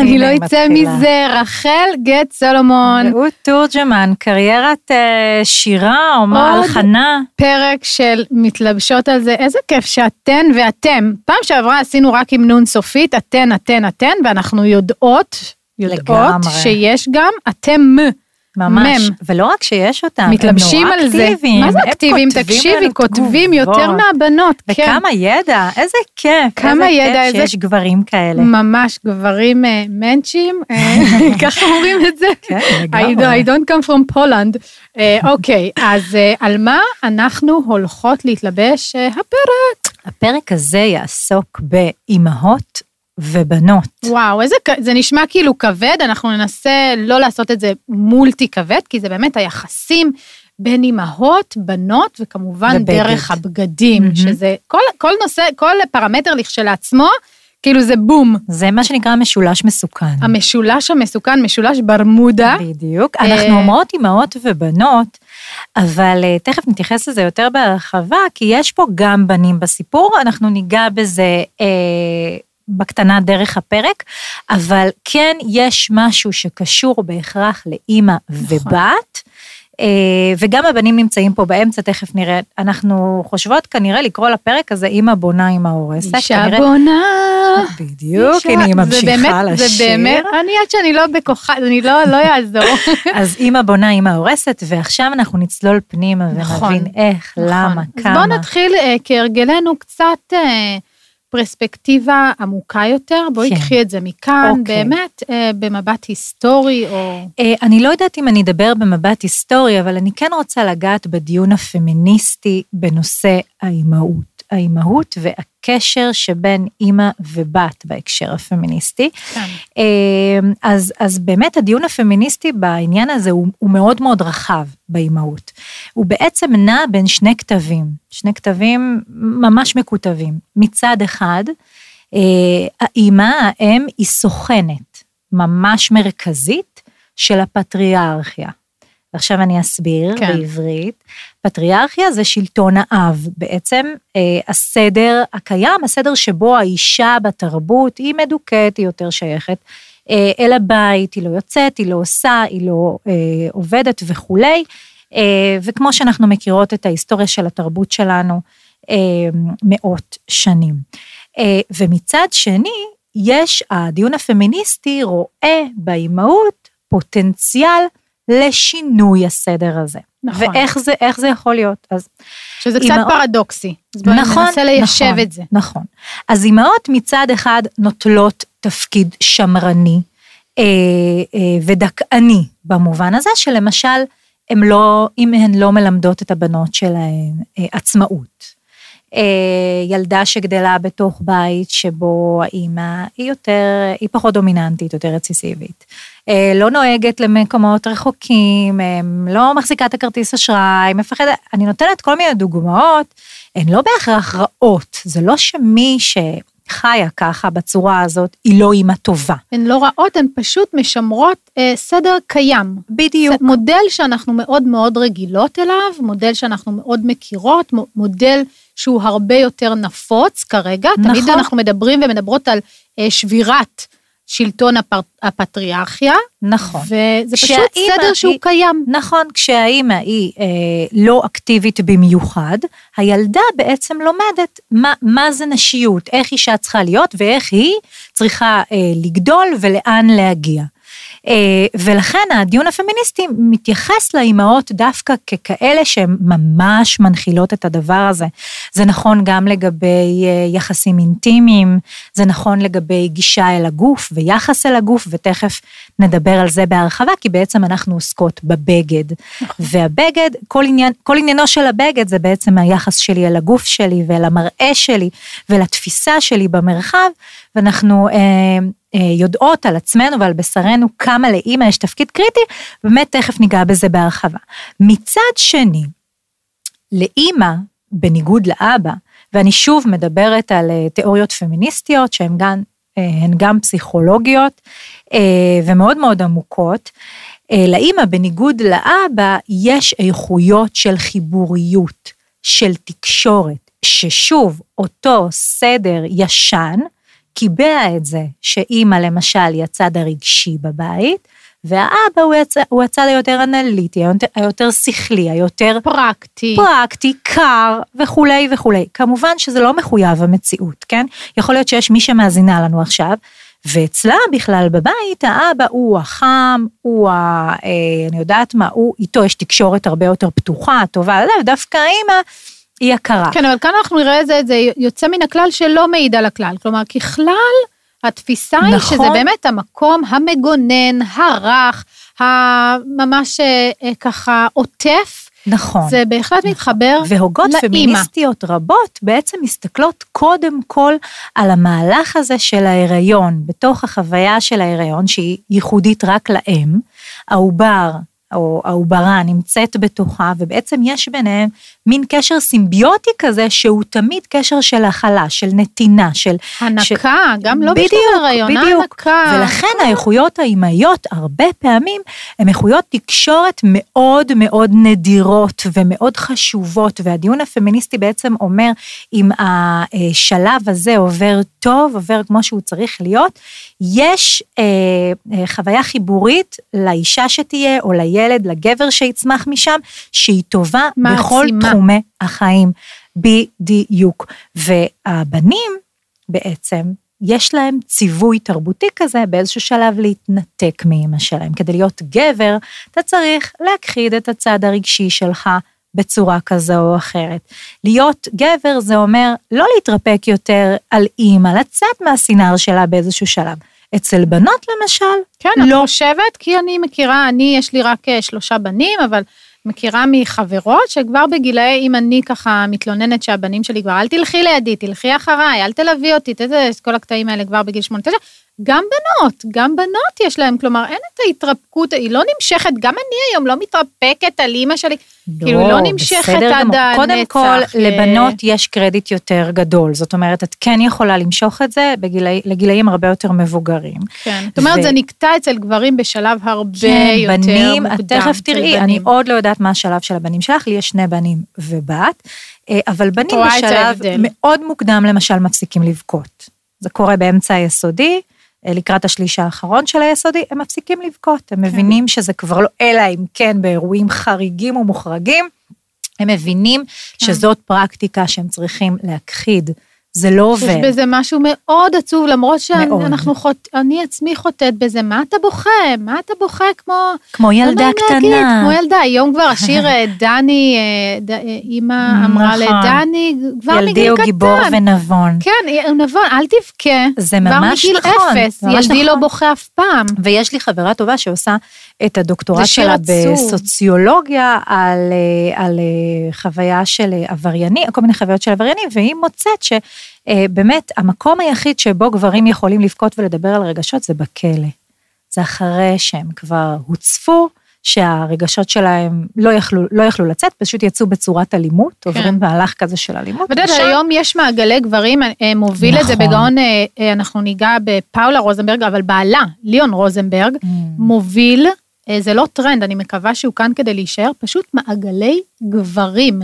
אני לא אצא. מזה, רחל גט סולומון, רעות תורג'מן, קריירת אה, שירה או הלחנה. פרק של מתלבשות על זה, איזה כיף שאתן ואתם, פעם שעברה עשינו רק עם נון סופית, אתן, אתן, אתן, ואנחנו יודעות, יודעות לגמרי. שיש גם אתם, ממש, מם. ולא רק שיש אותם, מתלבשים הם נורא על זה. אקטיביים. מה זה אקטיביים? תקשיבי, כותבים יותר. מהבנות, כן. וכמה ידע, איזה כיף. כמה איזה ידע, כיף איזה- שיש גברים כאלה. ממש גברים אה, מנצ'ים, אה, ככה אומרים את זה. כן, לגמרי. I don't come from Poland. אה, אוקיי, אז על מה אנחנו הולכות להתלבש הפרק? הפרק הזה יעסוק באימהות ובנות. וואו, איזה, זה נשמע כאילו כבד, אנחנו ננסה לא לעשות את זה מולטי כבד, כי זה באמת היחסים בין אימהות, בנות, וכמובן ובגד. דרך הבגדים, מהמם. שזה כל, כל נושא, כל פרמטר לכשלעצמו, כאילו זה בום. זה מה שנקרא משולש מסוכן. המשולש המסוכן, משולש ברמודה. בדיוק. אה, אנחנו אומרות אימהות ובנות, אבל אה, תכף נתייחס לזה יותר בהרחבה, כי יש פה גם בנים בסיפור, אנחנו ניגע בזה אה, בקטנה דרך הפרק, אבל כן יש משהו שקשור בהכרח לאימא נכון. ובת. אה, וגם הבנים נמצאים פה באמצע, תכף נראה. אנחנו חושבות כנראה לקרוא לפרק הזה אימא בונה, אימא הורסת. אישה כנראה- בונה. בדיוק, אישה- הנה היא זה ממשיכה באמת- לשיר. זה באמת, אני עד שאני לא בכוחה, אני לא לא יעזור. אז אימא בונה, אימא הורסת, ועכשיו אנחנו נצלול פנימה נכון, ונבין איך, למה, נכון. כמה. אז בואו נתחיל אה, כהרגלנו קצת אה, פרספקטיבה עמוקה יותר, בואי כן. קחי את זה מכאן, אוקיי. באמת אה, במבט היסטורי או... אה, אני לא יודעת אם אני אדבר במבט היסטורי, אבל אני כן רוצה לגעת בדיון הפמיניסטי בנושא האימהות. האימהות והקשר שבין אימא ובת בהקשר הפמיניסטי. כן. אה, אז, אז באמת הדיון הפמיניסטי בעניין הזה הוא, הוא מאוד מאוד רחב באימהות. הוא בעצם נע בין שני כתבים, שני כתבים ממש מקוטבים. מצד אחד, אה, האימא, האם, היא סוכנת ממש מרכזית של הפטריארכיה. ועכשיו אני אסביר כן. בעברית. פטריארכיה זה שלטון האב, בעצם אה, הסדר הקיים, הסדר שבו האישה בתרבות היא מדוכאת, היא יותר שייכת אה, אל הבית, היא לא יוצאת, היא לא עושה, היא לא אה, עובדת וכולי. אה, וכמו שאנחנו מכירות את ההיסטוריה של התרבות שלנו אה, מאות שנים. אה, ומצד שני, יש, הדיון הפמיניסטי רואה באימהות פוטנציאל לשינוי הסדר הזה. נכון. ואיך זה, איך זה יכול להיות? אז שזה קצת אימהות- פרדוקסי. אז בואי נכון, ננסה ליישב נכון, את זה. נכון. אז אימהות מצד אחד נוטלות תפקיד שמרני אה, אה, ודכאני במובן הזה שלמשל, הם לא, אם הן לא מלמדות את הבנות שלהן אה, עצמאות. אה, ילדה שגדלה בתוך בית שבו האימא היא יותר, היא פחות דומיננטית, יותר רציסיבית. אה, לא נוהגת למקומות רחוקים, אה, לא מחזיקה את הכרטיס אשראי, מפחדת, אני נותנת כל מיני דוגמאות, הן לא בהכרח רעות, זה לא שמי שחיה ככה בצורה הזאת היא לא אימא טובה. הן לא רעות, הן פשוט משמרות אה, סדר קיים. בדיוק. זה מודל שאנחנו מאוד מאוד רגילות אליו, מודל שאנחנו מאוד מכירות, מו- מודל שהוא הרבה יותר נפוץ כרגע. נכון. תמיד אנחנו מדברים ומדברות על אה, שבירת שלטון הפר, הפטריארכיה, נכון. וזה פשוט סדר שהוא היא- קיים. נכון, כשהאימא היא אה, לא אקטיבית במיוחד, הילדה בעצם לומדת מה, מה זה נשיות, איך אישה צריכה להיות ואיך היא צריכה אה, לגדול ולאן להגיע. אה, ולכן הדיון הפמיניסטי מתייחס לאימהות דווקא ככאלה שהן ממש מנחילות את הדבר הזה. זה נכון גם לגבי אה, יחסים אינטימיים, זה נכון לגבי גישה אל הגוף ויחס אל הגוף, ותכף נדבר על זה בהרחבה, כי בעצם אנחנו עוסקות בבגד. והבגד, כל, עניין, כל עניינו של הבגד זה בעצם היחס שלי אל הגוף שלי ואל המראה שלי ולתפיסה שלי במרחב, ואנחנו אה, יודעות על עצמנו ועל בשרנו כמה לאימא יש תפקיד קריטי, באמת תכף ניגע בזה בהרחבה. מצד שני, לאימא, בניגוד לאבא, ואני שוב מדברת על אה, תיאוריות פמיניסטיות שהן גם, אה, הן גם פסיכולוגיות אה, ומאוד מאוד עמוקות. לאימא, בניגוד לאבא, יש איכויות של חיבוריות, של תקשורת, ששוב, אותו סדר ישן, קיבע את זה שאימא למשל היא הצד הרגשי בבית, והאבא הוא, הצ... הוא הצד היותר אנליטי, היותר, היותר שכלי, היותר פרקטי, פרקטי, קר וכולי וכולי. כמובן שזה לא מחויב המציאות, כן? יכול להיות שיש מי שמאזינה לנו עכשיו, ואצלה בכלל בבית האבא הוא החם, הוא ה... אה, אני יודעת מה, הוא, איתו יש תקשורת הרבה יותר פתוחה, טובה, דווקא האמא היא הכרה. כן, אבל כאן אנחנו נראה את זה, זה יוצא מן הכלל שלא מעיד על הכלל. כלומר, ככלל, התפיסה נכון. היא שזה באמת המקום המגונן, הרך, הממש אה, אה, ככה עוטף. נכון. זה בהחלט מתחבר לאימא. והוגות פמיניסטיות רבות בעצם מסתכלות קודם כל על המהלך הזה של ההיריון, בתוך החוויה של ההיריון, שהיא ייחודית רק לאם, העובר או העוברה נמצאת בתוכה, ובעצם יש ביניהם מין קשר סימביוטי כזה, שהוא תמיד קשר של הכלה, של נתינה, של... הנקה, ש... גם לא בדיוק, בשביל הריון, בדיוק. הנקה. ולכן האיכויות האימהיות, הרבה פעמים, הן איכויות תקשורת מאוד מאוד נדירות ומאוד חשובות, והדיון הפמיניסטי בעצם אומר, אם השלב הזה עובר טוב, עובר כמו שהוא צריך להיות, יש אה, אה, חוויה חיבורית לאישה שתהיה, או לילד, לגבר שיצמח משם, שהיא טובה מעצימה. בכל תחומי החיים. בדיוק. והבנים בעצם, יש להם ציווי תרבותי כזה באיזשהו שלב להתנתק מאמא שלהם. כדי להיות גבר, אתה צריך להכחיד את הצד הרגשי שלך בצורה כזו או אחרת. להיות גבר זה אומר לא להתרפק יותר על אימא, לצאת מהסינר שלה באיזשהו שלב. אצל בנות למשל, כן, לא. כן, את חושבת? כי אני מכירה, אני, יש לי רק אה, שלושה בנים, אבל מכירה מחברות שכבר בגילאי, אם אני ככה מתלוננת שהבנים שלי כבר, אל תלכי לידי, תלכי אחריי, אל תלווי אותי, תדע, כל הקטעים האלה כבר בגיל שמונה, תשע, גם בנות, גם בנות יש להם, כלומר, אין את ההתרפקות, היא לא נמשכת, גם אני היום לא מתרפקת על אימא שלי, לא, כאילו, לא נמשכת עד הנצח. קודם כל, אה. לבנות יש קרדיט יותר גדול, זאת אומרת, את כן יכולה למשוך את זה בגילאי, לגילאים הרבה יותר מבוגרים. כן, זאת אומרת, ו... זה נקטע אצל גברים בשלב הרבה כן, יותר בנים, מוקדם. את תכף תראי, אני עוד לא יודעת מה השלב של הבנים שלך, לי יש שני בנים ובת, אה, אבל בנים בשלב מאוד מוקדם, למשל, מפסיקים לבכות. זה קורה באמצע היסודי, לקראת השליש האחרון של היסודי, הם מפסיקים לבכות, הם כן. מבינים שזה כבר לא, אלא אם כן באירועים חריגים ומוחרגים, הם מבינים כן. שזאת פרקטיקה שהם צריכים להכחיד. זה לא עובר. יש בזה משהו מאוד עצוב, למרות שאנחנו חוט... אני עצמי חוטאת בזה, מה אתה בוכה? מה אתה בוכה כמו... כמו ילדה קטנה. להגיד, כמו ילדה, היום כבר השיר אה, דני, אה, אה, אימא אמרה נכון. לדני, כבר מגיל קטן. ילדי הוא גיבור ונבון. כן, הוא נבון, אל תבכה. זה ממש נכון. כבר מגיל אפס, ילדי לא נכון. בוכה אף פעם. ויש לי חברה טובה שעושה את הדוקטורט שלה בסוציולוגיה על, על חוויה של עברייני, כל מיני חוויות של עבריינים, והיא מוצאת ש... אה, באמת, המקום היחיד שבו גברים יכולים לבכות ולדבר על רגשות זה בכלא. זה אחרי שהם כבר הוצפו, שהרגשות שלהם לא יכלו, לא יכלו לצאת, פשוט יצאו בצורת אלימות, כן. עוברים מהלך כזה של אלימות. ואת יודעת, היום יש מעגלי גברים, אה, מוביל נכון. את זה נכון. בגאון, אה, אנחנו ניגע בפאולה רוזנברג, אבל בעלה, ליאון רוזנברג, mm. מוביל, זה לא טרנד, אני מקווה שהוא כאן כדי להישאר, פשוט מעגלי גברים.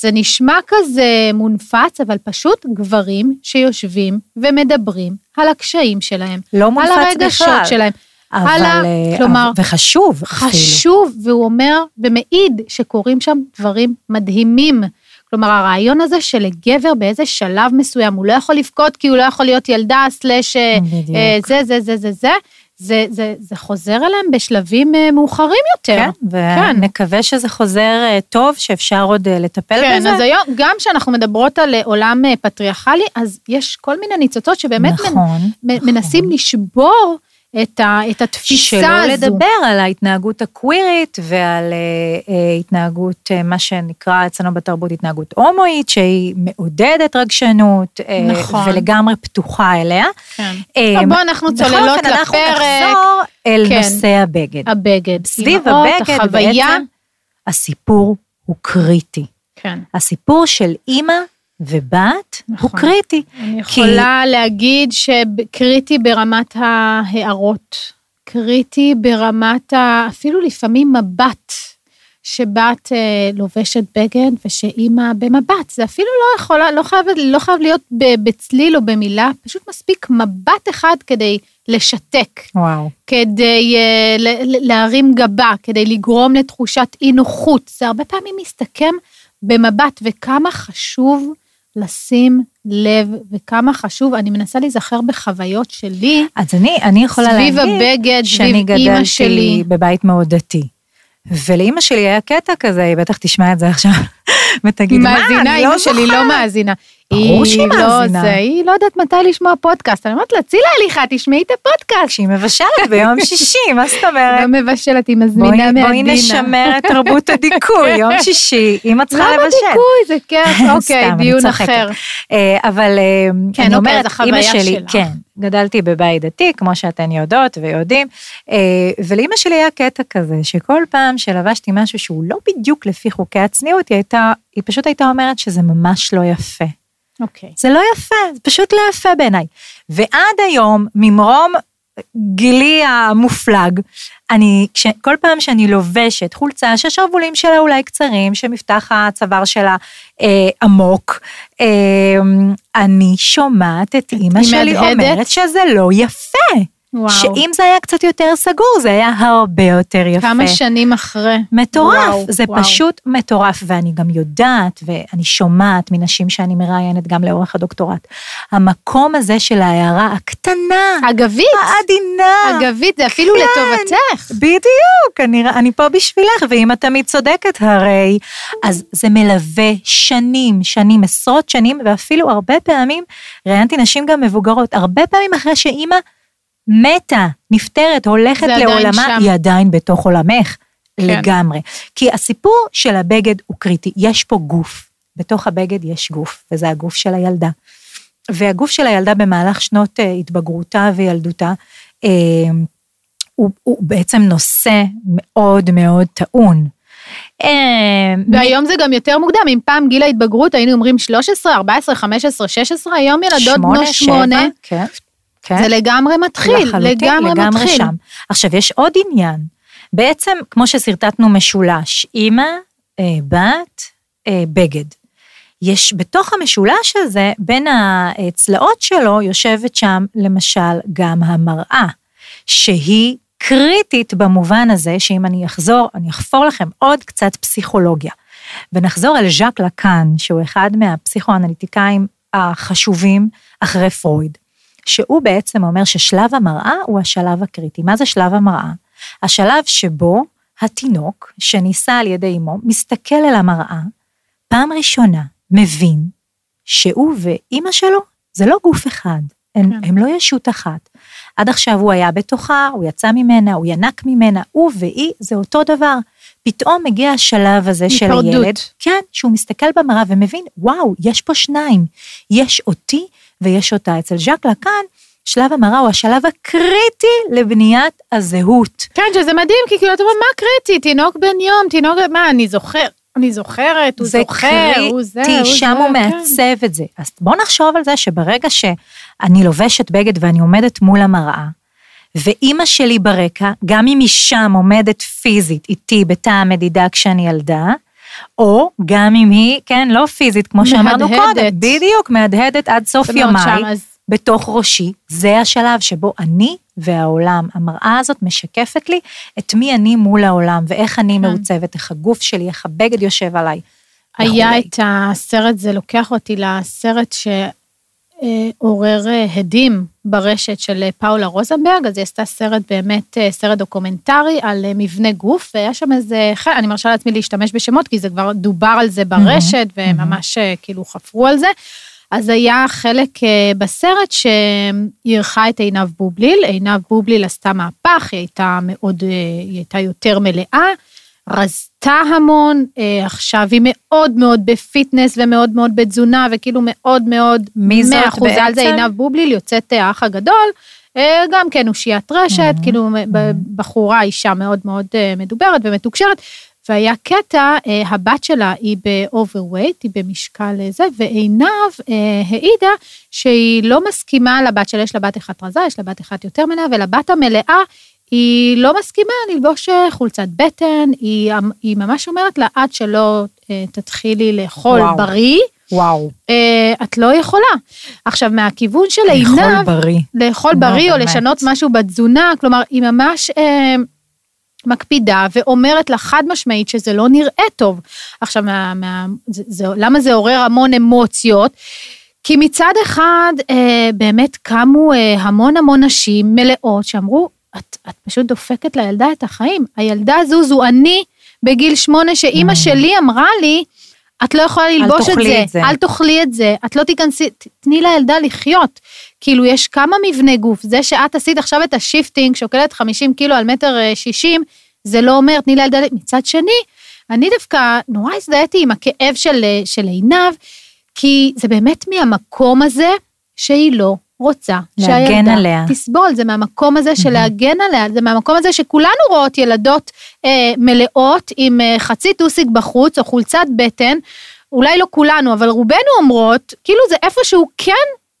זה נשמע כזה מונפץ, אבל פשוט גברים שיושבים ומדברים על הקשיים שלהם. לא מונפץ בכלל. על הרגשות בכלל. שלהם. אבל, על ה... אה, כלומר, וחשוב. חשוב, אפילו. והוא אומר ומעיד שקורים שם דברים מדהימים. כלומר, הרעיון הזה שלגבר באיזה שלב מסוים, הוא לא יכול לבכות כי הוא לא יכול להיות ילדה, סלאש אה, אה, זה, זה, זה, זה, זה, זה, זה, זה חוזר אליהם בשלבים אה, מאוחרים יותר. כן, ונקווה כן. שזה חוזר אה, טוב, שאפשר עוד אה, לטפל כן, בזה. כן, אז היום, גם כשאנחנו מדברות על עולם פטריארכלי, אז יש כל מיני ניצוצות שבאמת נכון, מנ, נכון. מנסים לשבור את, ה, את התפיסה שלא הזו. שלא לדבר על ההתנהגות הקווירית ועל אה, אה, התנהגות, אה, מה שנקרא אצלנו בתרבות התנהגות הומואית, שהיא מעודדת רגשנות, אה, נכון. ולגמרי פתוחה אליה. כן. אה, בואו אנחנו צוללות לפרק. אנחנו נחזור אל כן. נושא הבגד. הבגד. סביב הבגד החוויה... בעצם הסיפור הוא קריטי. כן. הסיפור של אימא ובת הוא נכון. קריטי. אני יכולה להגיד שקריטי ברמת ההערות, קריטי ברמת ה... אפילו לפעמים מבט, שבת אה, לובשת בגד ושאימא במבט, זה אפילו לא יכולה, לא חייב, לא חייב להיות בצליל או במילה, פשוט מספיק מבט אחד כדי לשתק, וואו. כדי אה, להרים גבה, כדי לגרום לתחושת אי נוחות. זה הרבה פעמים מסתכם במבט, וכמה חשוב לשים לב, וכמה חשוב, אני מנסה להיזכר בחוויות שלי, אז אני, אני יכולה סביב להגיד הבגד, שאני גדלתי שלי. בבית מאוד דתי. ולאימא שלי היה קטע כזה, היא בטח תשמע את זה עכשיו, ותגיד, מה, מאזינה, אני לא אימא שלי לא זוכרת." מאזינה. ברור היא שהיא לא מאזינה. זה, היא לא יודעת מתי לשמוע פודקאסט. אני אומרת לה, צאי להליכה, תשמעי את הפודקאסט. כשהיא מבשלת ביום שישי, מה זאת אומרת? לא מבשלת, היא מזמינה מהדינה. בואי נשמר את תרבות הדיכוי, יום שישי, אמא צריכה למה לבשל. דיכוי? זה כיף, אוקיי, דיון. אחר. אה, אבל אה, כן, אני אוקיי, אומרת, אימא שלי. כן, גדלתי בבית דתי, כמו שאתן יודעות ויודעים, אה, ולאימא שלי היה קטע כזה, שכל פעם שלבשתי משהו שהוא לא בדיוק לפי חוקי הצניעות, היא הייתה, היא פשוט הייתה אומרת שזה ממש לא יפה. אוקיי. זה לא יפה, זה פשוט לא יפה בעיניי. ועד היום, ממרום גילי המופלג, אני, כש, כל פעם שאני לובשת חולצה שהשרוולים שלה אולי קצרים, שמפתח הצוואר שלה אה, עמוק, אה, אני שומעת את אימא שלי מהדהדת? אומרת שזה לא יפה. וואו. שאם זה היה קצת יותר סגור, זה היה הרבה יותר יפה. כמה שנים אחרי. מטורף, וואו, זה וואו. פשוט מטורף, ואני גם יודעת, ואני שומעת מנשים שאני מראיינת גם לאורך הדוקטורט, המקום הזה של ההערה הקטנה, אגבית, העדינה, אגבית, זה אפילו כן. לטובתך. בדיוק, אני, אני פה בשבילך, ואם את תמיד צודקת הרי, אז זה מלווה שנים, שנים, עשרות שנים, ואפילו הרבה פעמים, ראיינתי נשים גם מבוגרות, הרבה פעמים אחרי שאימא מתה, נפטרת, הולכת לעולמה, שם. היא עדיין בתוך עולמך. כן. לגמרי. כי הסיפור של הבגד הוא קריטי, יש פה גוף, בתוך הבגד יש גוף, וזה הגוף של הילדה. והגוף של הילדה במהלך שנות אה, התבגרותה וילדותה, אה, הוא, הוא בעצם נושא מאוד מאוד טעון. אה, והיום זה גם יותר מוקדם, אם פעם גיל ההתבגרות היינו אומרים 13, 14, 15, 16, היום ילדות בנות שבע, שמונה, כן, כן. זה לגמרי מתחיל, לחלוטין, לגמרי לגמרי מתחיל. שם. עכשיו, יש עוד עניין. בעצם, כמו ששרטטנו משולש, אימא, אה, בת, אה, בגד. יש בתוך המשולש הזה, בין הצלעות שלו, יושבת שם למשל גם המראה, שהיא קריטית במובן הזה, שאם אני אחזור, אני אחפור לכם עוד קצת פסיכולוגיה. ונחזור אל ז'אק לקאן, שהוא אחד מהפסיכואנליטיקאים החשובים אחרי פרויד, שהוא בעצם אומר ששלב המראה הוא השלב הקריטי. מה זה שלב המראה? השלב שבו התינוק, שנישא על ידי אמו, מסתכל אל המראה, פעם ראשונה מבין שהוא ואימא שלו זה לא גוף אחד, הם, כן. הם לא ישות אחת. עד עכשיו הוא היה בתוכה, הוא יצא ממנה, הוא ינק ממנה, הוא והיא זה אותו דבר. פתאום מגיע השלב הזה של. הילד, כן, שהוא מסתכל במראה ומבין, וואו, יש פה שניים, יש אותי ויש אותה. אצל ז'אק לקאן, שלב המראה הוא השלב הקריטי לבניית הזהות. כן, שזה מדהים, כי כאילו, אתה אומר, מה קריטי? תינוק בן יום, תינוק, מה, אני זוכר, אני זוכרת, הוא זה זוכר, הוא זה, הוא קריטי, זה, שם הוא כן. מעצב את זה. אז בואו נחשוב על זה שברגע שאני לובשת בגד ואני עומדת מול המראה, ואימא שלי ברקע, גם אם היא שם עומדת פיזית איתי בתא המדידה כשאני ילדה, או גם אם היא, כן, לא פיזית, כמו שאמרנו מהדהדת. קודם, בדיוק, מהדהדת עד סוף ימיי, אז- בתוך ראשי, זה השלב שבו אני והעולם, המראה הזאת משקפת לי את מי אני מול העולם, ואיך אני כן. מעוצבת, איך הגוף שלי, איך הבגד יושב עליי. היה וכולי. את הסרט, זה לוקח אותי לסרט שעורר אה, הדים ברשת של אה, פאולה רוזנברג, אז היא עשתה סרט באמת, אה, סרט דוקומנטרי על אה, מבנה גוף, והיה שם איזה, אני מרשה לעצמי להשתמש בשמות, כי זה כבר דובר על זה ברשת, וממש אה, כאילו חפרו על זה. אז היה חלק אה, בסרט שהיא אירחה את עינב בובליל, עינב בובליל עשתה מהפך, היא הייתה מאוד, אה, היא הייתה יותר מלאה, רזתה המון, אה, עכשיו היא מאוד מאוד בפיטנס ומאוד מאוד בתזונה, וכאילו מאוד מאוד, מי זאת מאה אחוז על זה בעצם? עינב בובליל, יוצאת אה, האח הגדול, אה, גם כן אושיית רשת, כאילו ב- בחורה, אישה מאוד מאוד מדוברת ומתוקשרת, והיה קטע, הבת שלה היא ב-overweight, היא במשקל זה, ועינב העידה שהיא לא מסכימה לבת שלה, יש לה בת אחת רזה, יש לה בת אחת יותר מלאה, ולבת המלאה היא לא מסכימה ללבוש אה, חולצת בטן, היא, היא ממש אומרת לה, עד שלא אה, תתחילי לאכול וואו. בריא, וואו. אה, את לא יכולה. עכשיו, מהכיוון של עינב, לאכול בריא. לאכול בריא או באמת. לשנות משהו בתזונה, כלומר, היא ממש אה, מקפידה ואומרת לה חד משמעית שזה לא נראה טוב. עכשיו, מה, מה, זה, זה, למה זה עורר המון אמוציות? כי מצד אחד, אה, באמת קמו אה, המון המון נשים מלאות שאמרו, את, את פשוט דופקת לילדה את החיים. הילדה הזו זו אני בגיל שמונה, שאימא שלי אמרה לי, את לא יכולה ללבוש את זה, את זה. אל תאכלי את זה, את לא תיכנסי, תני לילדה לחיות. כאילו, יש כמה מבנה גוף, זה שאת עשית עכשיו את ה shaping, שוקלת 50 קילו על מטר אה, 60, זה לא אומר, תני לילדה, מצד שני, אני דווקא נורא הזדהיתי עם הכאב של, אה, של עינב, כי זה באמת מהמקום הזה שהיא לא רוצה להגן שהילדה עליה. תסבול, זה מהמקום הזה של להגן עליה, זה מהמקום הזה שכולנו רואות ילדות אה, מלאות עם אה, חצי טוסיק בחוץ או חולצת בטן, אולי לא כולנו, אבל רובנו אומרות, כאילו זה איפשהו כן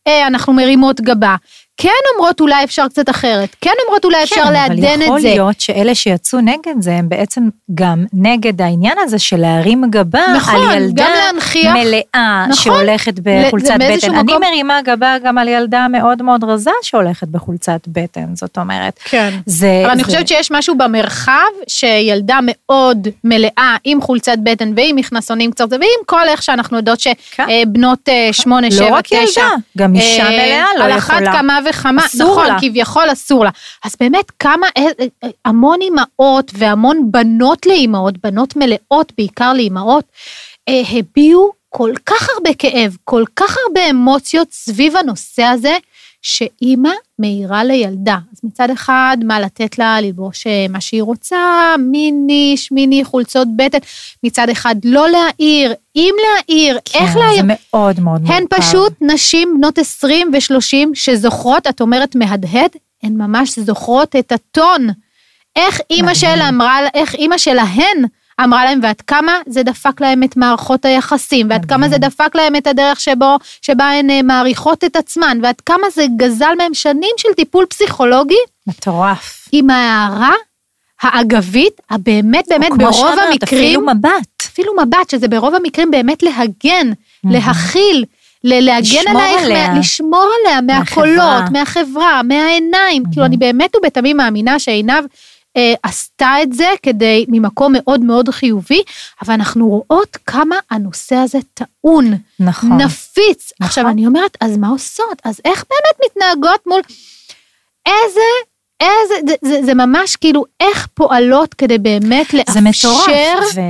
אה, אנחנו מרימות גבה, כן אומרות אולי אפשר קצת אחרת, כן אומרות אולי אפשר לעדן כן, אבל יכול את זה. להיות שאלה שיצאו נגד זה, הם בעצם גם נגד העניין הזה של להרים גבה נכון, על ילדה גם להנכיח. מלאה נכון. שהולכת בחולצת זה בטן. אני מקום- מרימה גבה גם על ילדה מאוד מאוד רזה שהולכת בחולצת בטן, זאת אומרת. כן. זה... אבל אני זה- חושבת שיש משהו במרחב שילדה מאוד מלאה עם חולצת בטן ועם מכנסונים קצרים ועם כל איך שאנחנו יודעות כן. שבנות שמונה, לא שבע, רק תשע. ילדה, גם אישה אה, מלאה לא על יכולה. אחת כמה וכמה, אסור נכון, לה. כביכול אסור לה. אז באמת כמה, אה, אה, המון אימהות והמון בנות לאימהות, בנות מלאות בעיקר לאימהות, אה, הביעו כל כך הרבה כאב, כל כך הרבה אמוציות סביב הנושא הזה, שאימא מעירה לילדה. אז מצד אחד, מה לתת לה ללבוש אה, מה שהיא רוצה, מיני, שמיני, חולצות בטן. מצד אחד, לא להעיר, אם להעיר, איך כן, להעיר. זה מאוד מאוד מורכב. הן פשוט נשים בנות 20 ו-30 שזוכרות, את אומרת מהדהד, הן ממש זוכרות את הטון. איך אימא. שלה אמרה, איך אימא שלהן אמרה להם, ועד כמה זה דפק להם את מערכות היחסים, ועד כמה זה דפק להם את הדרך שבו, שבה הן אה, מעריכות את עצמן, ועד כמה זה גזל מהם שנים של טיפול פסיכולוגי מטורף. עם ההערה האגבית, הבאמת באמת ברוב שאמרת, המקרים, אפילו מבט. אפילו מבט, שזה ברוב המקרים באמת להגן, להכיל, להגן עלייך, עליה. מה- לשמור עליה מהקולות, מהחברה, מהעיניים. כאילו, אני באמת ובתמים מאמינה שעינב עשתה את זה כדי, ממקום מאוד מאוד חיובי, אבל אנחנו רואות כמה הנושא הזה טעון, נכון. נפיץ. עכשיו, אני אומרת, אז מה עושות? אז איך באמת מתנהגות מול... איזה... איזה, זה, זה, זה ממש כאילו איך פועלות כדי באמת. לאפשר ו-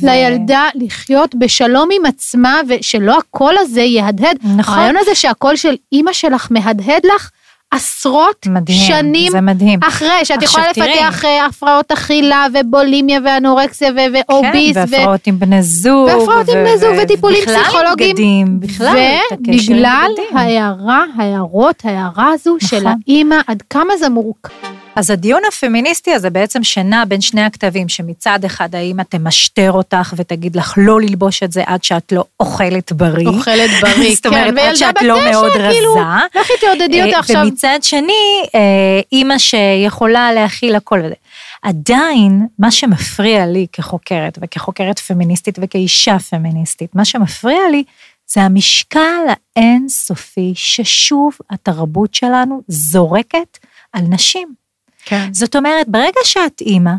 ו- לילדה לחיות בשלום עם עצמה, ושלא הקול הזה יהדהד. נכון. הרעיון הזה שהקול של אימא שלך מהדהד לך עשרות מדהים, שנים זה מדהים. אחרי, שאת יכולה תראי. לפתח אה, הפרעות אכילה ובולימיה ואנורקסיה ו- ואוביס. כן, ו- והפרעות עם בני זוג. והפרעות עם בני זוג וטיפולים בכלל פסיכולוגיים. בגדים, בכלל, עם ובגלל בגדים. ההערה, ההערות, ההערה הזו של נכון. האימא, עד כמה זה מורכב. אז הדיון הפמיניסטי הזה בעצם שנע בין שני הכתבים, שמצד אחד האמא תמשטר אותך ותגיד לך לא ללבוש את זה עד שאת לא אוכלת בריא. אוכלת בריא, זאת אומרת, כן, עד שאת לא מאוד כאילו, רזה. לכי תעודדי אותה אה, עכשיו. ומצד שני, אה, אימא שיכולה להכיל הכל וזה. עדיין, מה שמפריע לי כחוקרת, וכחוקרת פמיניסטית וכאישה פמיניסטית, מה שמפריע לי זה המשקל האינסופי ששוב התרבות שלנו זורקת על נשים. כן. זאת אומרת, ברגע שאת אימא,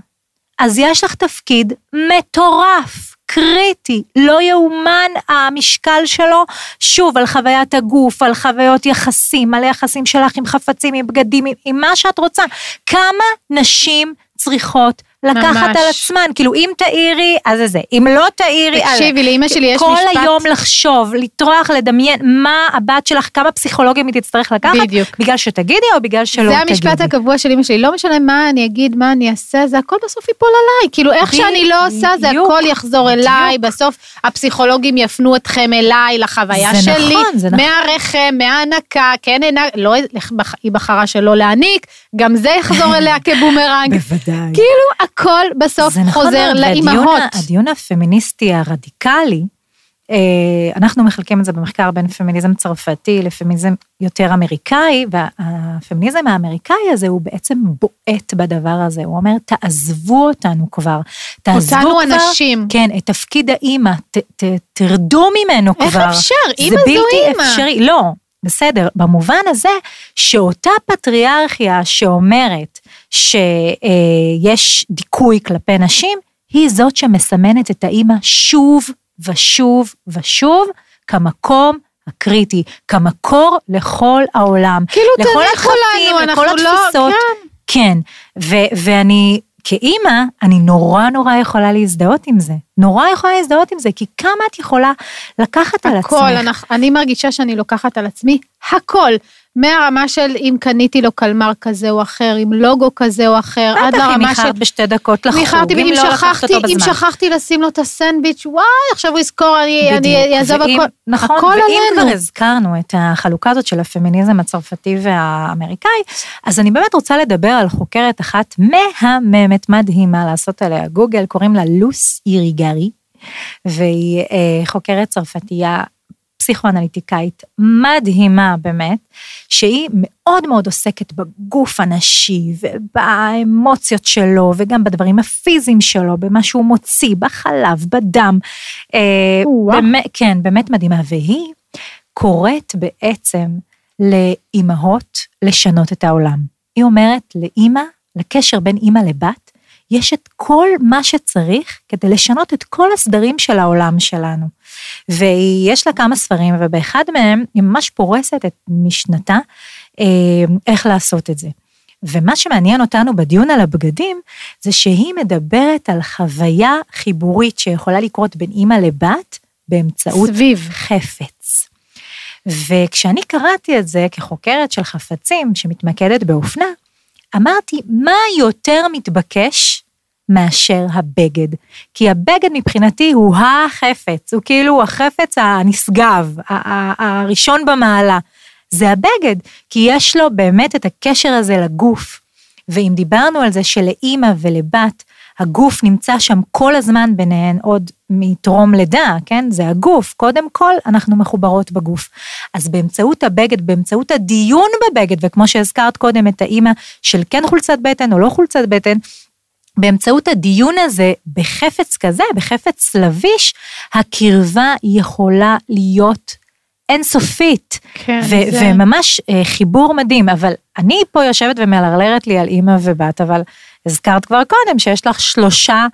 אז יש לך תפקיד מטורף, קריטי, לא יאומן המשקל שלו, שוב, על חוויית הגוף, על חוויות יחסים, על היחסים שלך עם חפצים, עם בגדים, עם, עם מה שאת רוצה. כמה נשים צריכות לקחת ממש. על עצמן? כאילו, אם תעירי, אז זה זה. אם לא תעירי, אז... תקשיבי, לאמא שלי יש כל משפט... היום לחשוב, לטרוח, לדמיין מה הבת שלך, כמה פסיכולוגים היא תצטרך לקחת, בדיוק. בגלל שתגידי או בגלל שלא זה תגידי. המשפט הקבוע של אמא שלי, לא משנה מה אני אגיד, מה אני אעשה, זה הכל בסוף ייפול עליי. כאילו, איך שאני לא עושה, זה בדיוק, הכל יחזור אליי, בסוף הפסיכולוגים יפנו אתכם אליי, לחוויה זה שלי. נכון, זה נכון. מהרחם, מההנקה, כן הענק, לא, היא בחרה שלא להעניק, גם זה יחזור אליה כבומרנג. בוודאי. כאילו, הכל בסוף זה נכון חוזר מאוד, לאימהות. הדיון הפמיניסטי הרדיקלי, אה, אנחנו מחלקים את זה במחקר בין פמיניזם צרפתי לפמיניזם יותר אמריקאי, והפמיניזם האמריקאי הזה הוא בעצם בועט בדבר הזה, הוא אומר, תעזבו אותנו כבר, תעזבו אותנו כבר, הנשים. כן, את תפקיד האימא, ת, ת, תרדו ממנו איך כבר. אפשר? אימא זה זו בלתי אימא. אפשרי, לא, בסדר, במובן הזה שאותה פטריארכיה שאומרת שיש דיכוי כלפי נשים, היא זאת שמסמנת את האימא שוב ושוב ושוב כמקום הקריטי, כמקור לכל העולם. כאילו, לכל תניחו לנו, אנחנו לא- התפיסות. כן. כן, ו- ואני כאימא, אני נורא נורא יכולה להזדהות עם זה. נורא יכולה להזדהות עם זה, כי כמה את יכולה לקחת על עצמך. הכל, אני מרגישה שאני לוקחת על עצמי הכל. מהרמה של אם קניתי לו קלמר כזה או אחר, עם לוגו כזה או אחר, עד בטח אם לרמה של... איחרת בשתי דקות לחוג, ניחרתי, אם ואם לא לקחת אותו אם בזמן. שכחתי לשים לו את הסנדוויץ', וואי, עכשיו הוא יזכור, אני אעזוב ואם- הכל. נכון, הכל ואם עלינו. כבר הזכרנו את החלוקה הזאת של הפמיניזם הצרפתי והאמריקאי, אז אני באמת רוצה לדבר על חוקרת אחת מהממת, מדהימה, לעשות עליה גוגל, קוראים לה לוס איריגרי, והיא אה, חוקרת צרפתייה. פסיכואנליטיקאית מדהימה באמת, שהיא מאוד מאוד עוסקת בגוף הנשי ובאמוציות שלו וגם בדברים הפיזיים שלו, במה שהוא מוציא, בחלב, בדם. אה, וואו. באמת, כן, באמת מדהימה. והיא קוראת בעצם לאימהות לשנות את העולם. היא אומרת לאימא, לקשר בין אימא לבת, יש את כל מה שצריך כדי לשנות את כל הסדרים של העולם שלנו. ויש לה כמה ספרים, ובאחד מהם היא ממש פורסת את משנתה אה, איך לעשות את זה. ומה שמעניין אותנו בדיון על הבגדים, זה שהיא מדברת על חוויה חיבורית שיכולה לקרות בין אימא לבת באמצעות סביב. חפץ. וכשאני קראתי את זה כחוקרת של חפצים שמתמקדת באופנה, אמרתי, מה יותר מתבקש מאשר הבגד? כי הבגד מבחינתי הוא החפץ, הוא כאילו החפץ הנשגב, הראשון במעלה. זה הבגד, כי יש לו באמת את הקשר הזה לגוף. ואם דיברנו על זה שלאימא ולבת, הגוף נמצא שם כל הזמן ביניהן עוד מטרום לידה, כן? זה הגוף, קודם כל אנחנו מחוברות בגוף. אז באמצעות הבגד, באמצעות הדיון בבגד, וכמו שהזכרת קודם את האימא של כן חולצת בטן או לא חולצת בטן, באמצעות הדיון הזה בחפץ כזה, בחפץ לביש, הקרבה יכולה להיות אינסופית. כן, ו- זה- וממש אה, חיבור מדהים, אבל אני פה יושבת ומלרלרת לי על אימא ובת, אבל הזכרת כבר קודם שיש לך שלושה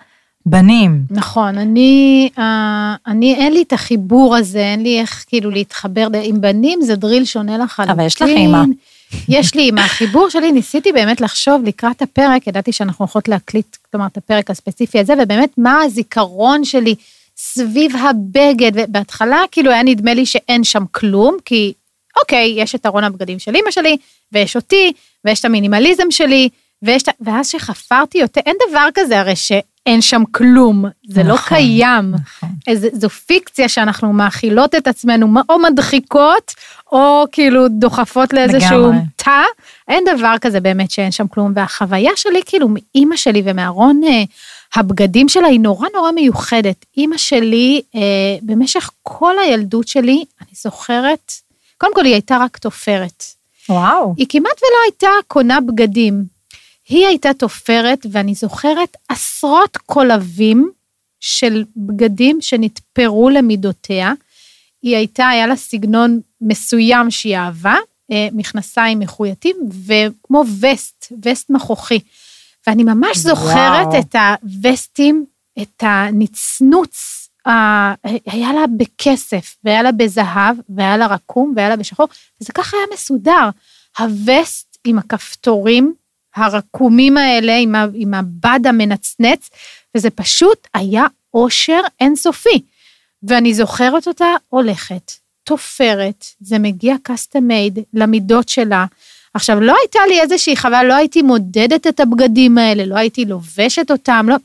בנים. נכון, אני, אה, אני, אין לי את החיבור הזה, אין לי איך כאילו להתחבר עם בנים, זה דריל שונה לחלוטין. אבל יש לך אימא. יש לי אימא. החיבור שלי, ניסיתי באמת לחשוב לקראת הפרק, ידעתי שאנחנו הולכות להקליט, כלומר, את הפרק הספציפי הזה, ובאמת, מה הזיכרון שלי סביב הבגד, ובהתחלה כאילו היה נדמה לי שאין שם כלום, כי אוקיי, יש את ארון הבגדים של אימא שלי, ויש אותי, ויש את המינימליזם שלי, ויש את. ואז שחפרתי יותר, אין דבר כזה הרי שאין שם כלום, זה לא נכון, קיים. נכון. איזה, זו פיקציה שאנחנו מאכילות את עצמנו, או מדחיקות, או כאילו דוחפות לאיזשהו לגמרי. תא. אין דבר כזה באמת שאין שם כלום. והחוויה שלי, כאילו, מאימא שלי ומארון אה, הבגדים שלה, היא נורא נורא מיוחדת. אימא שלי, אה, במשך כל הילדות שלי, אני זוכרת, קודם כל היא הייתה רק תופרת. וואו. היא כמעט ולא הייתה קונה בגדים. היא הייתה תופרת, ואני זוכרת עשרות קולבים של בגדים שנתפרו למידותיה. היא הייתה, היה לה סגנון מסוים שהיא אהבה, אה, מכנסיים מחויטים, וכמו וסט, וסט מכוחי. ואני ממש זוכרת וואו. את הווסטים, את הנצנוץ, היה לה בכסף, והיה לה בזהב, והיה לה רקום, והיה לה בשחור, וזה ככה היה מסודר. הווסט עם הכפתורים, הרקומים האלה, עם, ה, עם הבד המנצנץ, וזה פשוט היה אושר אינסופי. ואני זוכרת אותה הולכת, תופרת, זה מגיע custom made למידות שלה. עכשיו, לא הייתה לי איזושהי חוויה, לא הייתי מודדת את הבגדים האלה, לא הייתי לובשת אותם, לא.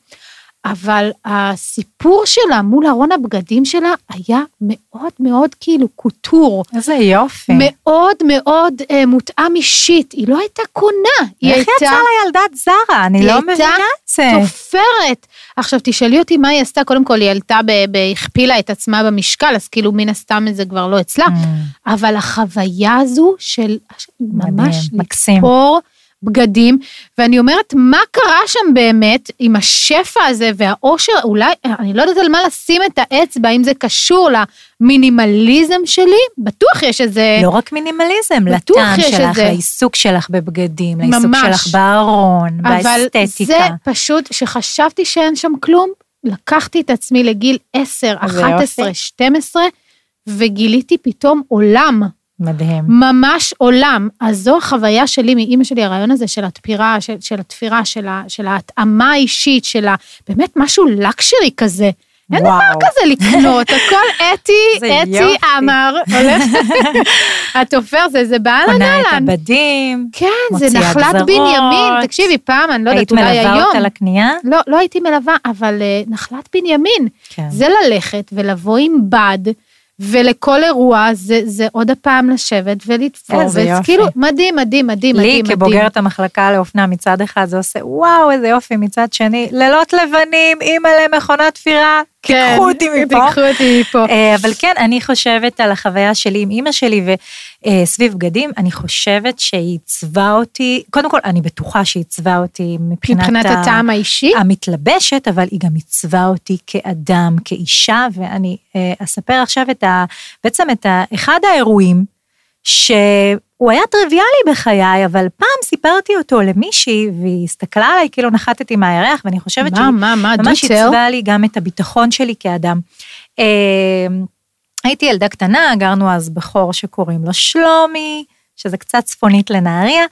אבל הסיפור שלה מול ארון הבגדים שלה היה מאוד מאוד כאילו קוטור. איזה יופי. מאוד מאוד אה, מותאם אישית, היא לא הייתה קונה, היא איך הייתה... יצא לה ילדת זרה? אני היא לא הייתה מבינה את זה. תופרת. עכשיו תשאלי אותי מה היא עשתה, קודם כל היא עלתה, הכפילה את עצמה במשקל, אז כאילו מן הסתם זה כבר לא אצלה, Mm, אבל החוויה הזו של ממש מקסים. לתפור בגדים, ואני אומרת, מה קרה שם באמת עם השפע הזה והאושר, אולי, אני לא יודעת על מה לשים את האצבע, אם זה קשור למינימליזם שלי, בטוח יש איזה... לא רק מינימליזם, לטעם שלך, את זה. לעיסוק שלך בבגדים, לעיסוק ממש. שלך בארון, אבל זה באסתטיקה. פשוט, שחשבתי שאין שם כלום, לקחתי את עצמי לגיל 10, איזה 11, יופי. 12, וגיליתי פתאום עולם, מדהים. ממש עולם. אז זו החוויה שלי מאימא שלי, הרעיון הזה של התפירה, של, של התפירה, של, ה, של ההתאמה האישית, של ה... באמת משהו לקשרי כזה. אין וואו. דבר כזה לקנות, הכל אתי, אתי. עמר, הולך, התופר זה, זה באהלן קונה את אהלן. הבדים, כן, זה נחלת גזרות. בנימין, תקשיבי, פעם, אני לא יודעת, היית אולי מלווה היום. אותה לקנייה? לא, לא הייתי מלווה, אבל אה, נחלת בנימין. כן. זה ללכת ולבוא עם בד, ולכל אירוע זה, זה עוד הפעם לשבת ולתפור. איזה וזה יופי. כאילו, מדהים, מדהים, מדהים, לי מדהים. כבוגרת המחלקה לאופנה מצד אחד זה עושה וואו איזה יופי מצד שני לילות לבנים אימא'לה מכונת תפירה כן, תיקחו אותי מפה. תיקחו אותי מפה. אה, אבל כן אני חושבת על החוויה שלי עם אימא שלי וסביב בגדים אני חושבת שהיא עיצבה אותי קודם כל אני בטוחה שהיא עיצבה אותי מבחינת, מבחינת ה- הטעם האישי? המתלבשת, אבל היא גם עיצבה אותי כאדם, כאישה, ואני אה, אספר עכשיו את ה... בעצם את ה, אחד האירועים, שהוא היה טריוויאלי בחיי, אבל פעם סיפרתי אותו למישהי, והיא הסתכלה עליי כאילו נחתתי מהירח, ואני חושבת מה, שהיא מה, מה, ממש? עיצבה לי גם את הביטחון שלי כאדם. אה, הייתי ילדה קטנה, גרנו אז בחור שקוראים לו שלומי, שזה קצת צפונית לנהריה,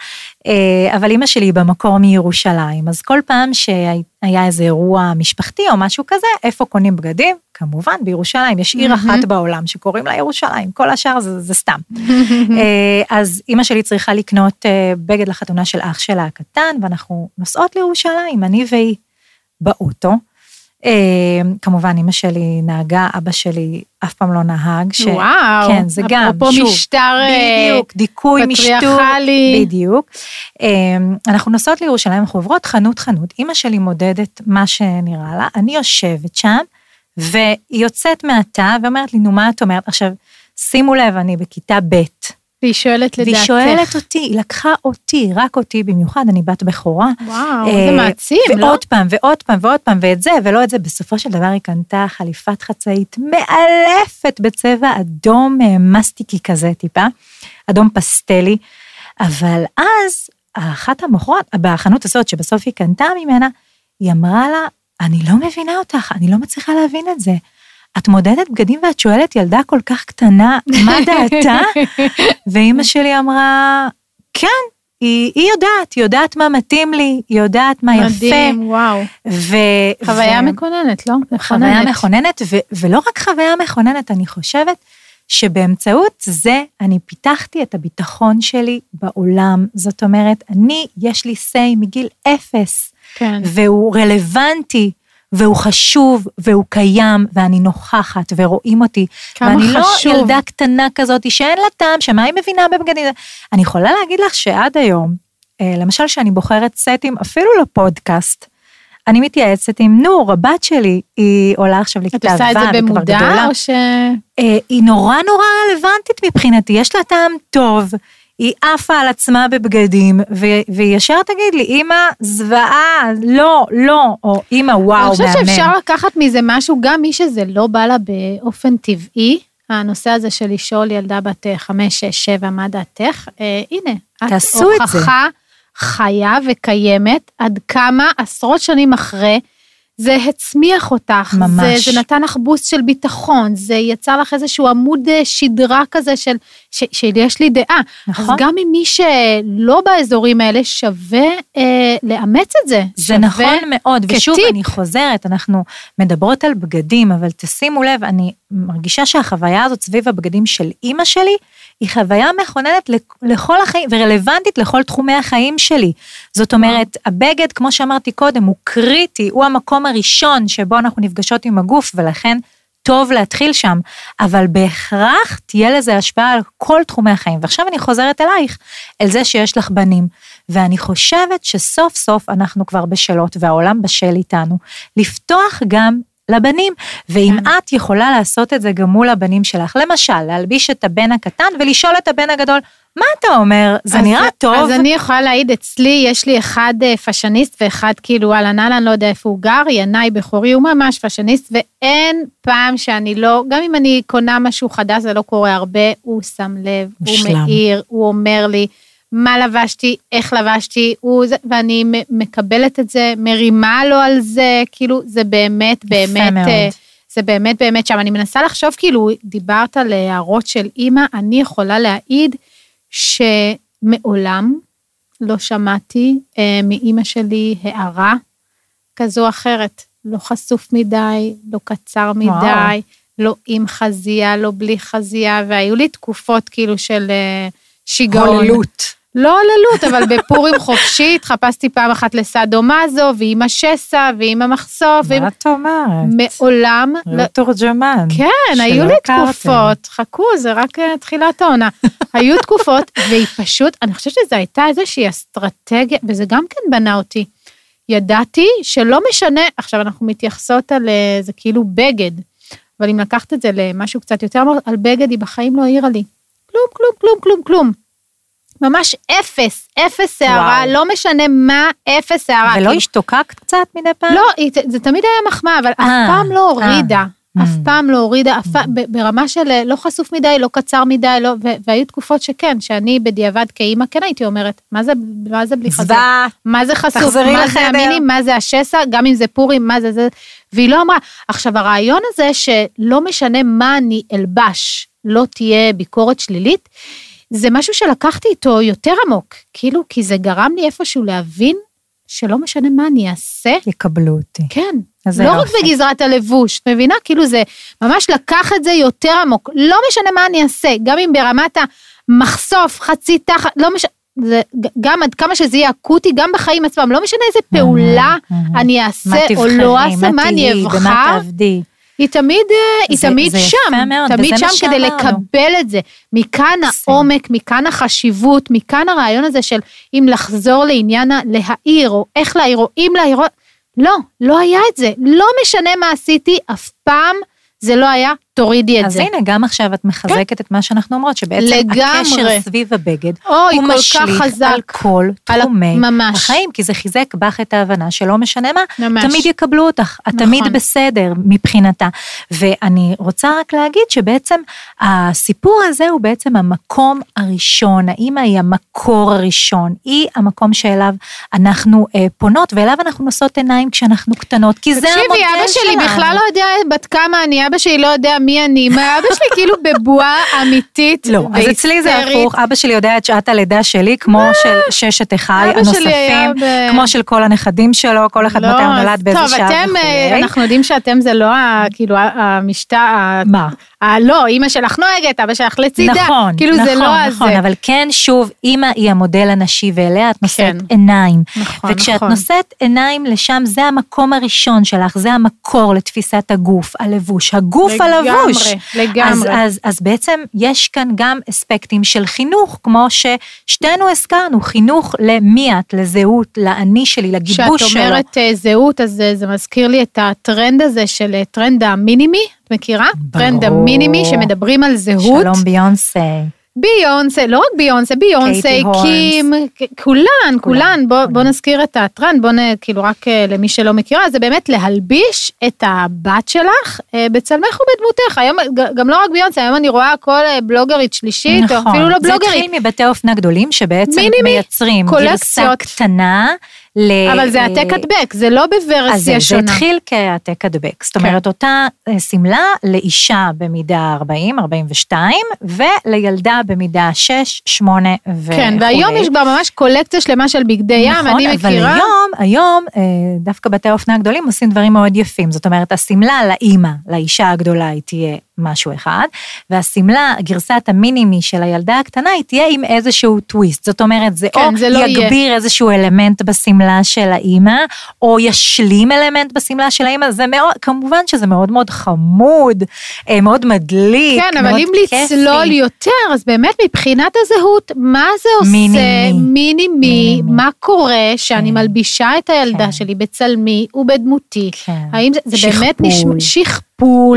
אה, אבל אימא שלי היא במקור מירושלים, אז כל פעם שהיה איזה אירוע משפחתי או משהו כזה, איפה קונים בגדים? כמובן, בירושלים, יש עיר. אחת בעולם שקוראים לה ירושלים, כל השאר זה, זה סתם. אה, אז אימא שלי צריכה לקנות אה, בגד לחתונה של אח שלה הקטן, ואנחנו נוסעות לירושלים, אני והיא, באוטו. אה, כמובן, אימא שלי נהגה, אבא שלי אף פעם לא נהג. ש... וואו, כן, זה גם, אפרופו שוב, משטר אה, בדיוק, דיכוי, משטור. פטריארכלי. בדיוק. אה, אנחנו נוסעות לירושלים, אנחנו עוברות חנות חנות, אימא שלי מודדת מה שנראה לה, אני יושבת שם, והיא יוצאת מהתא ואומרת לי, נו, מה את אומרת? עכשיו, שימו לב, אני בכיתה ב', והיא שואלת לדעתך. והיא שואלת אותי, היא לקחה אותי, רק אותי במיוחד, אני בת בכורה. וואו, אה, זה מעצים, לא? ועוד פעם, ועוד פעם, ועוד פעם, ואת זה, ולא את זה. בסופו של דבר היא קנתה חליפת חצאית מאלפת בצבע אדום אה, מסטיקי כזה טיפה, אדום פסטלי. אבל אז, אחת המוכרות, בחנות הזאת שבסוף היא קנתה ממנה, היא אמרה לה, אני לא מבינה אותך, אני לא מצליחה להבין את זה. את מודדת בגדים ואת שואלת ילדה כל כך קטנה, מה דעתה? ואימא שלי אמרה, כן, היא, היא יודעת, היא יודעת מה מתאים לי, היא יודעת מה יפה. מדהים, וואו. ו, חוויה ו- מכוננת, לא? חוויה מכוננת, ו, ולא רק חוויה מכוננת, אני חושבת שבאמצעות זה אני פיתחתי את הביטחון שלי בעולם. זאת אומרת, אני, יש לי say מגיל אפס, כן. והוא רלוונטי. והוא חשוב, והוא קיים, ואני נוכחת, ורואים אותי. כמה ואני חשוב. לא ילדה קטנה כזאת שאין לה טעם, שמה היא מבינה בבגדים. אני יכולה להגיד לך שעד היום, אה, למשל שאני בוחרת סטים, אפילו לפודקאסט, אני מתייעצת עם נור, הבת שלי, היא עולה עכשיו את לכיתה ו', עושה את זה היא כבר במודע, גדולה. או ש... אה, היא נורא נורא רלוונטית מבחינתי, יש לה טעם טוב, היא עפה על עצמה בבגדים, ו- והיא ישר תגיד לי, אמא, זוועה, לא, לא, או אמא, וואו, מהמם. אני חושבת שאפשר לקחת מזה משהו, גם מי שזה לא בא לה באופן טבעי, הנושא הזה של לשאול ילדה בת אה, חמש, שש, שבע, מה דעתך, אה, הנה, את. הוכחה חיה וקיימת, עד כמה עשרות שנים אחרי, זה הצמיח אותך, ממש. זה, זה נתן לך בוסט של ביטחון, זה יצר לך איזשהו עמוד אה, שדרה כזה של, ש, שיש לי דעה. נכון. אז גם ממי שלא באזורים האלה, שווה אה, לאמץ את זה. זה נכון מאוד, ושוב, כטיפ. אני חוזרת, אנחנו מדברות על בגדים, אבל תשימו לב, אני מרגישה שהחוויה הזאת סביב הבגדים של אימא שלי, היא חוויה מכוננת לכ- לכל החיים, ורלוונטית לכל תחומי החיים שלי. זאת אומרת, הבגד, כמו שאמרתי קודם, הוא קריטי, הוא המקום הראשון שבו אנחנו נפגשות עם הגוף, ולכן טוב להתחיל שם, אבל בהכרח תהיה לזה השפעה על כל תחומי החיים. ועכשיו אני חוזרת אלייך, אל זה שיש לך בנים. ואני חושבת שסוף סוף אנחנו כבר בשלות, והעולם בשל איתנו, לפתוח גם לבנים. ואם כן. את יכולה לעשות את זה גם מול הבנים שלך, למשל, להלביש את הבן הקטן ולשאול את הבן הגדול, מה אתה אומר? זה אז- נראה טוב? אז אני יכולה להעיד, אצלי יש לי אחד אה, פאשניסט ואחד כאילו אהלן אהלן, לא יודע איפה הוא גר, ינאי בכורי, הוא ממש פאשניסט, ואין פעם שאני לא, גם אם אני קונה משהו חדש, זה לא קורה הרבה, הוא שם לב, הוא מושלם. מעיר, הוא אומר לי מה לבשתי, איך לבשתי, הוא זה, ואני מקבלת את זה, מרימה לו על זה, כאילו, זה באמת, באמת. אה, זה באמת באמת שם. אני מנסה לחשוב, כאילו, דיברת על הערות של אימא, אני יכולה להעיד שמעולם לא שמעתי אה, מאימא שלי הערה כזו או אחרת. לא חשוף מדי, לא קצר מדי, וואו. לא עם חזייה, לא בלי חזייה, והיו לי תקופות כאילו של אה, שיגעון. הוללות. לא הוללות, אבל בפורים חופשי התחפשתי פעם אחת לסאדו מאזו, ועם השסע, ועם המחשוף, ועם... מה את אומרת? מעולם לא... לא תורג'מן. כן, היו לי הכרתם. תקופות, חכו, זה רק אה, תחילת העונה. היו תקופות, והיא פשוט, אני חושבת שזו הייתה איזושהי אסטרטגיה, וזה גם כן בנה אותי. ידעתי שלא משנה, עכשיו אנחנו מתייחסות על אה, זה כאילו בגד, אבל אם לקחת את זה למשהו קצת יותר על בגד היא בחיים לא העירה לי. כלום, כלום, כלום, כלום, כלום. ממש אפס, אפס הערה. לא משנה מה, אפס הערה. ולא השתוקקת קצת מדי פעם? לא, זה תמיד היה מחמאה, אבל אף אה, פעם לא הורידה. אה. אף פעם לא הורידה, אף פעם- ב- ברמה של אה, לא חשוף מדי, לא קצר מדי, לא, והיו תקופות שכן, שאני בדיעבד כאימא כן הייתי אומרת, מה זה, מה זה בלי? זוועת. מה זה חשוף? מה. זה המיני? מה זה השסע? גם אם זה פורים, מה זה זה? והיא לא אמרה. עכשיו, הרעיון הזה שלא משנה מה אני אלבש, לא תהיה ביקורת שלילית, זה משהו שלקחתי איתו יותר עמוק, כאילו, כי זה גרם לי איפשהו להבין שלא משנה מה אני אעשה, יקבלו אותי. כן. לא רק. בגזרת הלבוש, את מבינה? כאילו זה ממש לקח את זה יותר עמוק. לא משנה מה אני אעשה, גם אם ברמת המחשוף, חצי תחת, לא משנה, זה, גם עד כמה שזה יהיה אקוטי, גם בחיים עצמם, לא משנה איזה פעולה. אני מה אעשה או תבחרי, לא אעשה, מה אני תהיי, במה אבחר, תעבדי. היא תמיד, אה, היא זה- תמיד זה שם, מאוד, תמיד שם כדי. לקבל את זה. מכאן העומק, מכאן החשיבות, מכאן הרעיון הזה של אם לחזור לעניין הלהעיר, או איך להעיר, או אם להעיר, לא, לא היה את זה. לא משנה מה עשיתי, אף פעם זה לא היה, תורידי את אז זה. הנה, גם עכשיו את מחזקת את מה שאנחנו אומרות, שבעצם לגמרי. הקשר סביב הבגד, אוי, הוא משליך. על כל על תחומי ממש. החיים, כי זה חיזק בך את ההבנה שלא משנה מה, ממש. תמיד יקבלו אותך, את נכון. תמיד בסדר מבחינתה. ואני רוצה רק להגיד שבעצם הסיפור הזה הוא בעצם המקום הראשון, האימא היא המקור הראשון, היא המקום שאליו אנחנו אה, פונות, ואליו אנחנו נושאות עיניים כשאנחנו קטנות, כי זה המודל שלנו. תקשיבי, אבא שלי בכלל לא יודע בת כמה אני, אבא שלי לא יודע מי אני, מה, אבא שלי כאילו בבועה אמיתית לא, אז אצלי זה. הפוך, אבא שלי יודע את שעת הלידה שלי, כמו של ששת אחיי הנוספים, כמו של כל הנכדים שלו, כל אחד לא, מתי הוא נולד באיזה טוב, שעה אתם, אה, וכולי. אנחנו יודעים שאתם זה לא כאילו המשטר, מה? ה- לא, אימא שלך נוהגת, אבא שלך לצידה. נכון, כאילו נכון, זה לא נכון, הזה. אבל כן, שוב, אימא היא המודל הנשי ואליה את נושאת כן. עיניים. נכון, וכשאת נכון. נושאת עיניים לשם, זה המקום הראשון שלך, זה המקור לתפיסת הגוף, הלבוש, הגוף לגמרי, הלבוש. לגמרי. אז, אז, אז בעצם יש כאן גם אספקטים של חינוך, כמו ששתינו הזכרנו, חינוך למי את, לזהות, לאני שלי, לגיבוש כשאת שלו. אומרת אה, זהות, אז אה, זה מזכיר לי את הטרנד הזה של אה, טרנד ה mini-me, את מכירה? טרנד ה mini-me, שמדברים על זהות. שלום ביונסה. ביונסה, לא רק ביונסה, ביונסה. קים, כולן, כולן, בוא, בוא נזכיר את הטרנד, בוא נ... כאילו רק אה, למי שלא מכירה, זה באמת להלביש את הבת שלך אה, בצלמך ובדמותך. היום, גם לא רק ביונסה, היום אני רואה כל אה, בלוגרית שלישית, או אפילו לא נכון. זה בלוגרית. התחיל מבתי אופנה גדולים, שבעצם mini-me, מייצרים גרסה. קטנה. ל... אבל זה העתק הדבק, זה לא אז זהו, בוורסיה זה שונה. התחיל כהעתק הדבק. זאת כן. אומרת, אותה אה, שמלה לאישה במידה 40, 42, ולילדה במידה 6, 8 וכולי. כן, והיום יש כבר ממש קולקציה שלמה של בגדי ים, נכון, אני אבל מכירה. היום, היום, אה, דווקא בתי האופנה הגדולים עושים דברים מאוד יפים. זאת אומרת, השמלה לאימא, לאישה הגדולה, היא תהיה משהו אחד, והשמלה, גרסת המינימי של הילדה הקטנה, היא תהיה עם איזשהו טוויסט. זאת אומרת, זה כן, או זה לא יהיה. יגביר איזשהו אלמנט בשמלה, בשמלה של האימא, או ישלים אלמנט בשמלה של האימא, זה מאוד, כמובן שזה מאוד מאוד חמוד, אה, מאוד מדליק, כן, אבל מאוד אם כיפי. לצלול יותר, אז באמת מבחינת הזהות, מה זה עושה? מיני-מי. מיני-מי, מיני-מי. מה קורה שאני כן. מלבישה את הילדה כן. שלי בצלמי ובדמותי? כן. האם זה, זה באמת. נשמע, שכפול,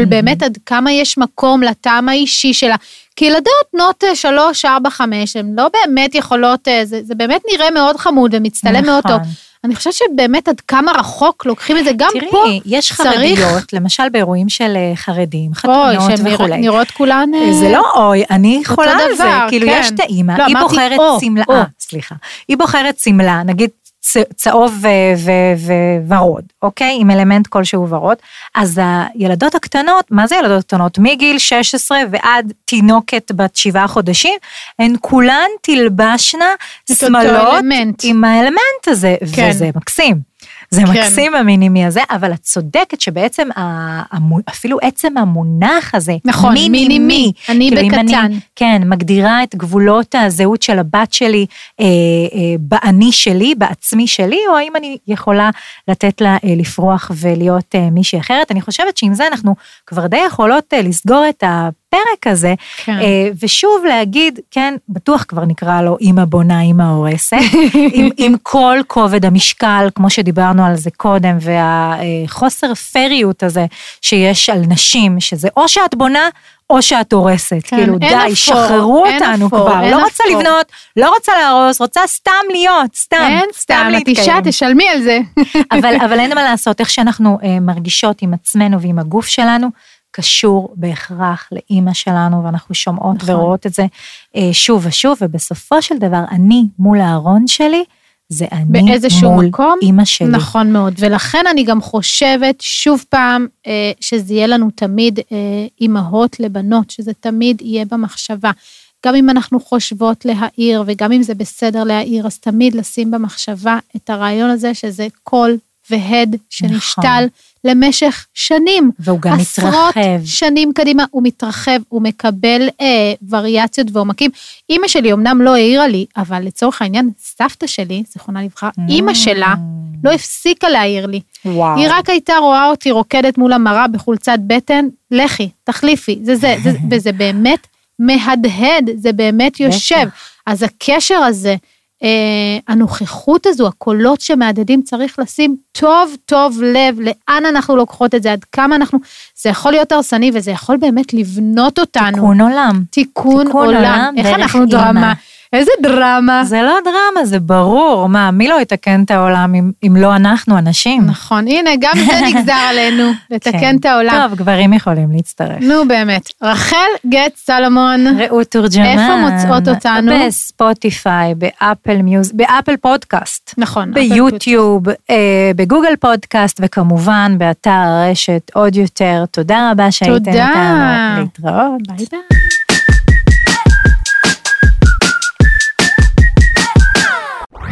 Mhm. באמת עד כמה יש מקום לטעם האישי שלה. כי ילדות בנות אה, שלוש, ארבע, חמש, הן לא באמת יכולות, אה, זה, זה באמת נראה מאוד חמוד ומצטלם מאוד טוב. נכון. אני חושבת שבאמת עד כמה רחוק לוקחים את זה, גם תראי, פה יש צריך- חרדיות, למשל באירועים של אה, חרדים, אוי, חתונות שהן וכולי. נראות כולן... זה לא אוי, אני חולה על זה, דבר, כאילו כן. יש את האימא, לא, היא בוחרת שמלה, סליחה, היא בוחרת שמלה, נגיד צהוב וורוד, אוקיי? עם אלמנט כלשהו ורוד, אז הילדות הקטנות, מה זה ילדות קטנות? מגיל 16 ועד תינוקת בת שבעה חודשים, הן כולן תלבשנה שמלות. עם האלמנט הזה, כן. וזה מקסים. זה כן. מקסים המינימי הזה, אבל את צודקת שבעצם ה- המו- אפילו עצם המונח הזה, נכון, מיני-מי, אני כאילו, בקטן. כן, מגדירה את גבולות הזהות של הבת שלי אה, אה, באני שלי, בעצמי שלי, או האם אני יכולה לתת לה אה, לפרוח ולהיות אה, מישהי אחרת. אני חושבת שעם זה אנחנו כבר די יכולות אה, לסגור את הפרק הזה, כן. אה, ושוב להגיד, כן, בטוח כבר נקרא לו אימא בונה, אימא הורסת, עם, עם כל כובד המשקל, כמו שדיברנו על זה קודם, והחוסר פריות הזה שיש על נשים, שזה או שאת בונה, או שאת הורסת. כן, כאילו, די, אפור, שחררו אותנו אפור, כבר. לא רוצה אפור. לבנות, לא רוצה להרוס, רוצה סתם להיות, סתם. אין סתם, את אישה, להתקיים. תשלמי על זה. אבל, אבל אין מה לעשות, איך שאנחנו אה, מרגישות עם עצמנו ועם הגוף שלנו, קשור בהכרח לאימא שלנו, ואנחנו שומעות נכון. ורואות את זה אה, שוב ושוב, ובסופו של דבר, אני מול הארון שלי, זה אני מול מקום. אימא שלי. נכון מאוד, ולכן אני גם חושבת, שוב פעם, אה, שזה יהיה לנו תמיד אה, אימהות לבנות, שזה תמיד יהיה במחשבה. גם אם אנחנו חושבות להעיר, וגם אם זה בסדר להעיר, אז תמיד לשים במחשבה את הרעיון הזה שזה קול והד שנשתל למשך שנים. והוא גם עשרות מתרחב. שנים קדימה, הוא מתרחב, הוא מקבל אה, וריאציות ועומקים. אימא שלי אמנם לא העירה לי, אבל לצורך העניין, סבתא שלי, זיכרונה לברכה, אימא שלה, לא הפסיקה להעיר לי. וואו. היא רק הייתה רואה אותי רוקדת מול המראה בחולצת בטן, לכי, תחליפי, זה זה, זה וזה באמת מהדהד, זה באמת יושב. אז הקשר הזה, הנוכחות הזו, הקולות שמהדהדים, צריך לשים טוב טוב לב לאן אנחנו לוקחות את זה, עד כמה אנחנו, זה יכול להיות הרסני וזה יכול באמת לבנות אותנו. תיקון עולם. תיקון, תיקון עולם. עולם איך אנחנו. דרמה? איזה דרמה. זה לא דרמה, זה ברור. מה, מי לא יתקן את העולם אם, אם לא אנחנו הנשים? נכון, הנה, גם זה נגזר עלינו, לתקן כן. את העולם. טוב, גברים יכולים להצטרף. נו באמת. רחל גט סלומון, רעות תורג'מן. איפה מוצאות אותנו? בספוטיפיי, באפל מיוזיק, באפל פודקאסט. נכון. ביוטיוב, אה, בגוגל פודקאסט, וכמובן באתר הרשת עוד יותר. תודה רבה שהייתם תודה. איתנו. להתראות. ביי ביי.